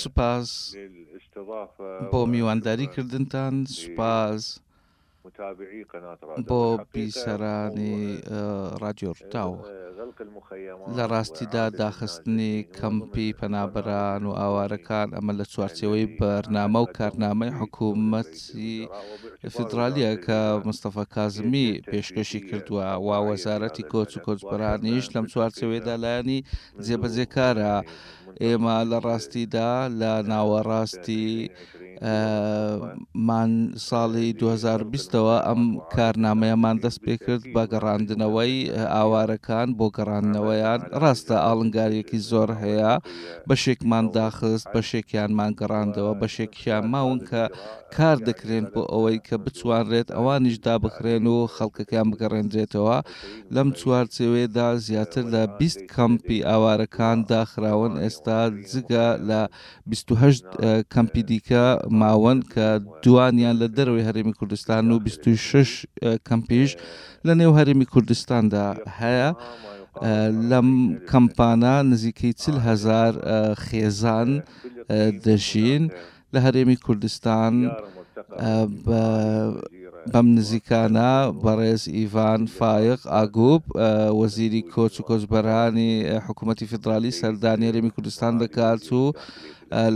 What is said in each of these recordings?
سوپاس بۆ میوانداری کردنتان سوپاس بۆ بیسەرانی ڕادیۆ ڕووداو لە ڕاستیدا داخستنی کەمپی پەنابەران و ئاوارەکان ئەمە لە چوارچێوەی بەرنامە و کارنامەی حکوومەتی فیدرالیە کە مستەفا کازمی پێشکەشی کردووە و وەزارەتی کۆچ و کۆچبەرانیش لەم چوارچێوەیەدا لایەنی جێبەجێکارە، ئێمە لە ڕاستیدا لە ناوەڕاستی مان ساڵی 2020ەوە ئەم کارنامەیەمان دەست پێ کرد بە گەڕاندنەوەی ئاوارەکان بۆ گەڕاندنەوەیان ڕاستە ئاڵنگاریەکی زۆر هەیە بەشێکمان داخست بەشێکیانمان گەڕاندەوە بەشێکیان ماون کە کار دەکرێن بۆ ئەوەی کە بچوانرێت ئەوانیش دابخرێن و خەڵکەکەیان بگەڕێنرێتەوە لەم چوارچێوەیەدا زیاتر لە بیست کەمپی ئاوارەکان داخراون، ئێستا جگە لە بیست و هەشت کەمپی دیکە ماون کە دووانیان لە دەرەوەی هەرێمی کوردستانن و بیست و شەش کەمپیش لە نێو هەرێمی کوردستاندا هەیە، لەم کەمپانە نزیکەی چل هەزار خێزان دەژین، لە هەرێمی کوردستان بەم نزیکانە بەڕێز ئیڤان فایق ئاگوپ وەزیری کۆچ و کۆچبەرانی حکوومەتی فیدرالی سەردانی هەرێمی کوردستان دەکات و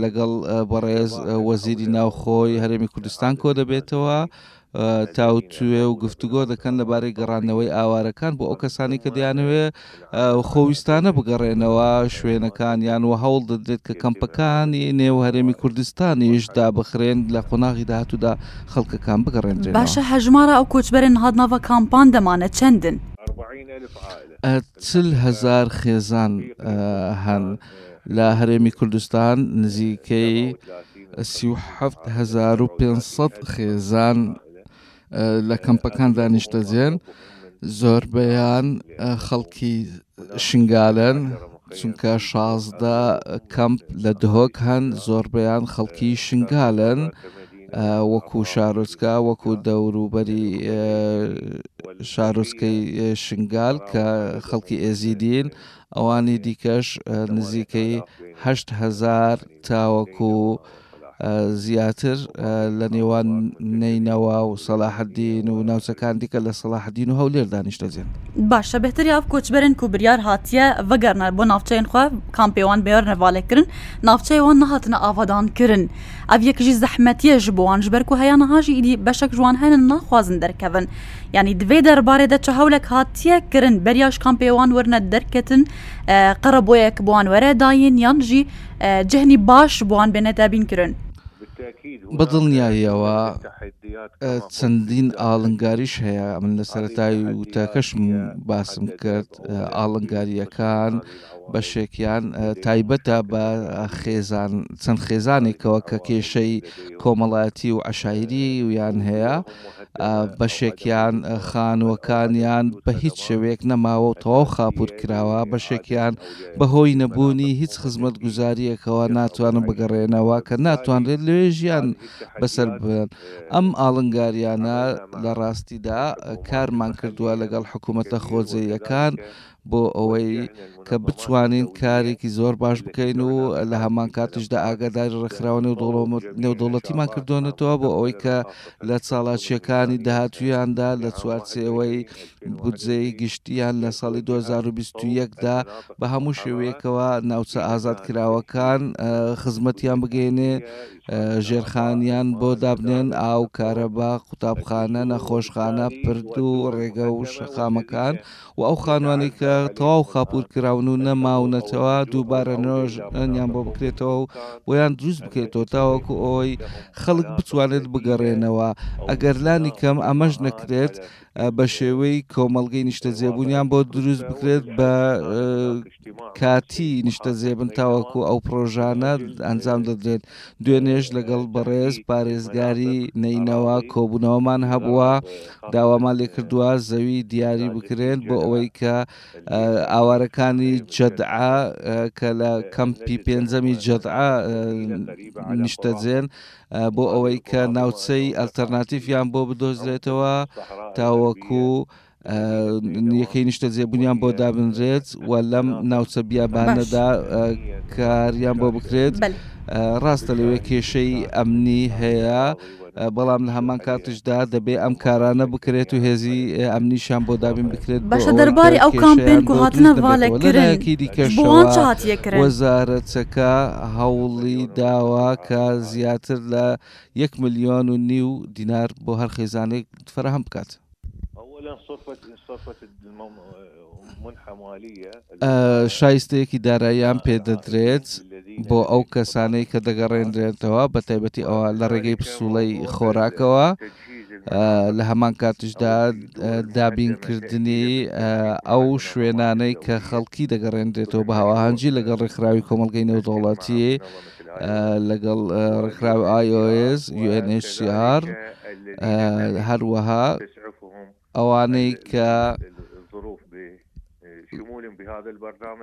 لەگەڵ بەڕێز وەزیری ناوخۆی هەرێمی کوردستان کۆ دەبێتەوە تاوتوێ و گفتوگۆ دەکەن لەبارەی گەڕاندنەوەی ئاوارەکان بۆ ئەو کەسانەی کە دەیانەوێت خۆویستانە بگەڕێنەوە شوێنەکانیان و هەوڵ دەدرێت کە کەمپەکانی نێو هەرێمی کوردستانیش دابخرێن لە قۆناغی داهاتوودا خەڵکەکان بگەڕێنرێن باشە هەژمارە ئەو کۆچبەرە نهادنە ڤە کامپان دەمانە چەندن؟ چل هەزار خێزان هەن لە هەرێمی کوردستان نزیکەی سی و حەفت هەزار و پێنج سەد خێزان لە کەمپەکاندا نیشتەجێن زۆربەیان خەڵکی شنگالن چونکە شازدە کەمپ لە دهۆک هەن زۆربەیان خەڵکی شنگالن وەکو شارۆچکە وەکو دەوروبەری شارۆچکەی شنگال کە خەڵکی ئێزیدین ئەوانی دیکەش نزیکەی هەشت هەزار تاوەکو زیاتر لە نێوان نەینەوا و سەلاحدین و ناوچەکان دیکە لە سەلاحدین و هەولێر دانیشتەجێن باشە بهتر یا کۆچ برن کو بریار هاتیە بگەرنە بۆ ناوچەین خوا کام پێوان بێرنە بالێکردن ناوچەی وان نهاتنە ئاوادانکردن ئەو یەکژی زەحمەتیە ji بۆوان ji ber ku هەیانە هاژی ئیدی بەشەک جوان هەنن ناخوازن دەرکەون یانی دوێ دەربارێ دە چە هەولە کاتیە کرن بەریاش کام پێوان وەرنە دەرکەتن قەڕە بۆیەک بووان وەرە داین یانژی جهنی باش بووان بێنە دابین کرن. بەدڵنیاییەوە چەندین ئاڵنگاریش هەیە من لە سەرەتای وتەکەشم باسم کرد ئاڵنگارییەکان بەشێکیان تایبەتە بە خێزان چەند خێزانێکەوە کە کێشەی کۆمەڵایەتی و عەشایریان هەیە، بەشێکیان خانووەکانیان بە هیچ شێوەیەک نەماوە و تەواو خاپوور کراوە، بەشێکیان بەهۆی نەبوونی هیچ خزمەتگوزارییەکەوە ناتوانن بگەڕێنەوە کە ناتوانرێت لەوێ ژیان بەسەر ببەن. ئەم ئاڵنگارییانە لە ڕاستیدا کارمان کردووە لەگەڵ حکوومەتە خۆجێیەکان بۆ ئەوەی کە بتوانین کارێکی زۆر باش بکەین و لە هەمان کاتیشدا ئاگاداری ڕێکخراوە نێودەوڵەتیمان کردوێنێتەوە بۆ ئەوەی کە لە چاڵاکیەکانی داهاتوویاندا لە چوارچێوەی بودجەی گشتییان لە ساڵی 2021دا بە هەموو شێوەیەکەوە ناوچە ئازاد کراوەکان خزمەتیان بگەێنێ ژێرخانیان بۆ دابنێن ئاو کارەبا قوتابخانە نەخۆشخانە پرد و ڕێگە و شەقامەکان و ئەو خانوانەی کە تەواو خاپوور کراون و نەماونەتەوە دووبارە نۆژەنیان بۆ بکرێتەوە و بۆیان دروست بکرێتەوە تاوەکو ئەوەی خەڵک بتوانێت بگەڕێنەوە ئەگەر لانی کەم ئەمەش نەکرێت بە شێوەی کۆمەڵگەی نیشتەجێبوونیان بۆ دروست بکرێت بە کاتی نیشتەجێبن تاوەکو ئەو پڕۆژانە ئەنجام دەدرێن. دوێنێش لەگەڵ بەڕێز پارێزگاری نەینەوا کۆبوونەوەمان هەبووە داوامان لێکردووە زەوی دیاری بکرێن بۆ ئەوەی کە ئاوارەکانی جەدعا کە لە کەمپی پێنجەمی جەدعا نیشتەجێن بۆ ئەوەی کە ناوچەی ئەلتەرناتیفیان بۆ بدۆزرێتەوە تاوەکو و یەکەی نیشتەجێبوونیان بۆ دابنرێت و لەم ناوچە بیابانەدا کاریان بۆ بکرێت ڕاستە لەوێ کێشەی ئەمنی هەیە بەڵام لە هەمان کاتیشدا دەبێ ئەم کارانە بکرێت و هێزی ئەمنیشان بۆ دابین بکرێت باشە دەرباری ئەو کامپێن و هاتنە ڤالێکرێکی دیکەشاتیەکرێت وەزارەتەکە هەوڵی داوا کە زیاتر لە یەک ملیۆن و نیو دینار بۆ هەر خێزانێک فراهەم بکات. شایستەیەکی داراییان پێ دەدرێت بۆ ئەو کەسانەی کە دەگەڕێنرێنتەوە بە تایبەتی ئەوە لە ڕێگەی پسوڵەی خۆراکەوە لە هەمان کاتیشدا دابینکردنی ئەو شوێنانەی کە خەڵکی دەگەڕێنرێتەوە بە هاواهەنگی لەگەڵ ڕێکخراوی کۆمەڵگەی نێودەوڵەتی لەگەڵ ڕێکخراوی ئای ئۆ ئێس، یو ئێن ئێچ سی ئار، هەروەها ئەوانەی کە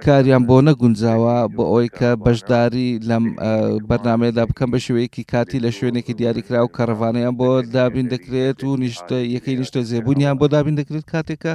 کاریان بۆ نەگونجاوە بۆ ئەوەی کە بەشداری لەم بەرنامەیەدا بکەن بە شێوەیەکی کاتی لە شوێنێکی دیاریکراو کەڕڤانیان بۆ دابین دەکرێت و نیشتە یەکەی نیشتەجێبوونیان بۆ دابین دەکرێت کاتێکە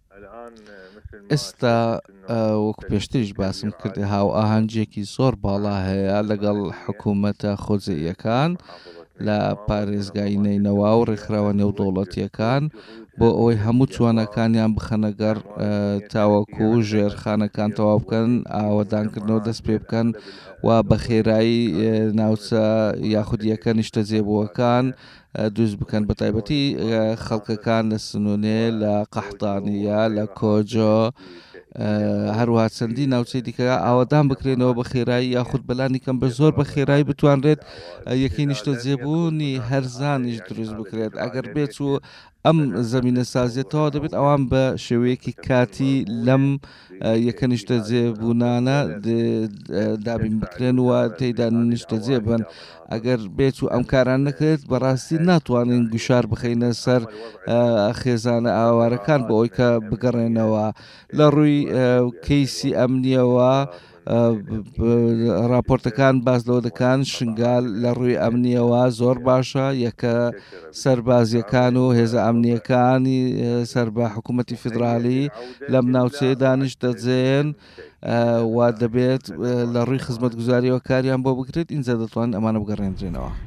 ئێستا وەکو پێشتریش باسم کرد هاوئاهەنگیەکی زۆر باڵا هەیە لەگەڵ حکوومەتە خۆجێیەکان لە پارێزگای نەینەوا و ڕێکخراوە نێودەوڵەتیەکان بۆ ئەوەی هەموو توانەکانیان بخەنەگەڕ تاوەکو و ژێرخانەکان تەواو بکەن ئاوەدانکردنەوە دەست پێ بکەن و بە خێرایی ناوچە یاخودیەکە نیشتەجێبووەکان دروست بکەن بەتایبەتی خەڵکەکان لە سنونێ لە قەحتانیە لە کۆجۆ هەروە چەندی ناوچەی دیکە ئاوادان بکرێنەوە بە خێرایی یاخود بەلانی کەم بە زۆر بە خێرایی بتوانرێت یەکەی نیشتە جێبوونی هەرزانیش دروست بکرێت ئەگەر بێت و ئەم زەمینەسازیە تەواو دەبێت ئەوان بە شێوەیەکی کاتی لەم یەکە نیشتەجێ بوونانە دابین بکرێن و تێدا نیشتەجێ بن ئەگەر بێت و ئەم کاران نەکرێت بەڕاستی ناتوانین گوشار بخینە سەر خێزانە ئاوارەکان بۆ ئەوی کە بگەڕێنەوە لە ڕووی کەیسی ئەمنیەوە راپۆرتەکان باس لەوە دەکان شنگال لە ڕووی ئەمنیەوە زۆر باشە یەکە سەربازیەکان و هێزە ئەمنیەکانی سەر بە حکوومەتتی فیدراالی لەم ناوچەیە دانیش دەجێن وا دەبێت لە ڕووی خزمەت گوزاریەوە کاریان بۆ بکرێت ئینجا دەتوان ئەمانە بگەڕێنرێنەوە.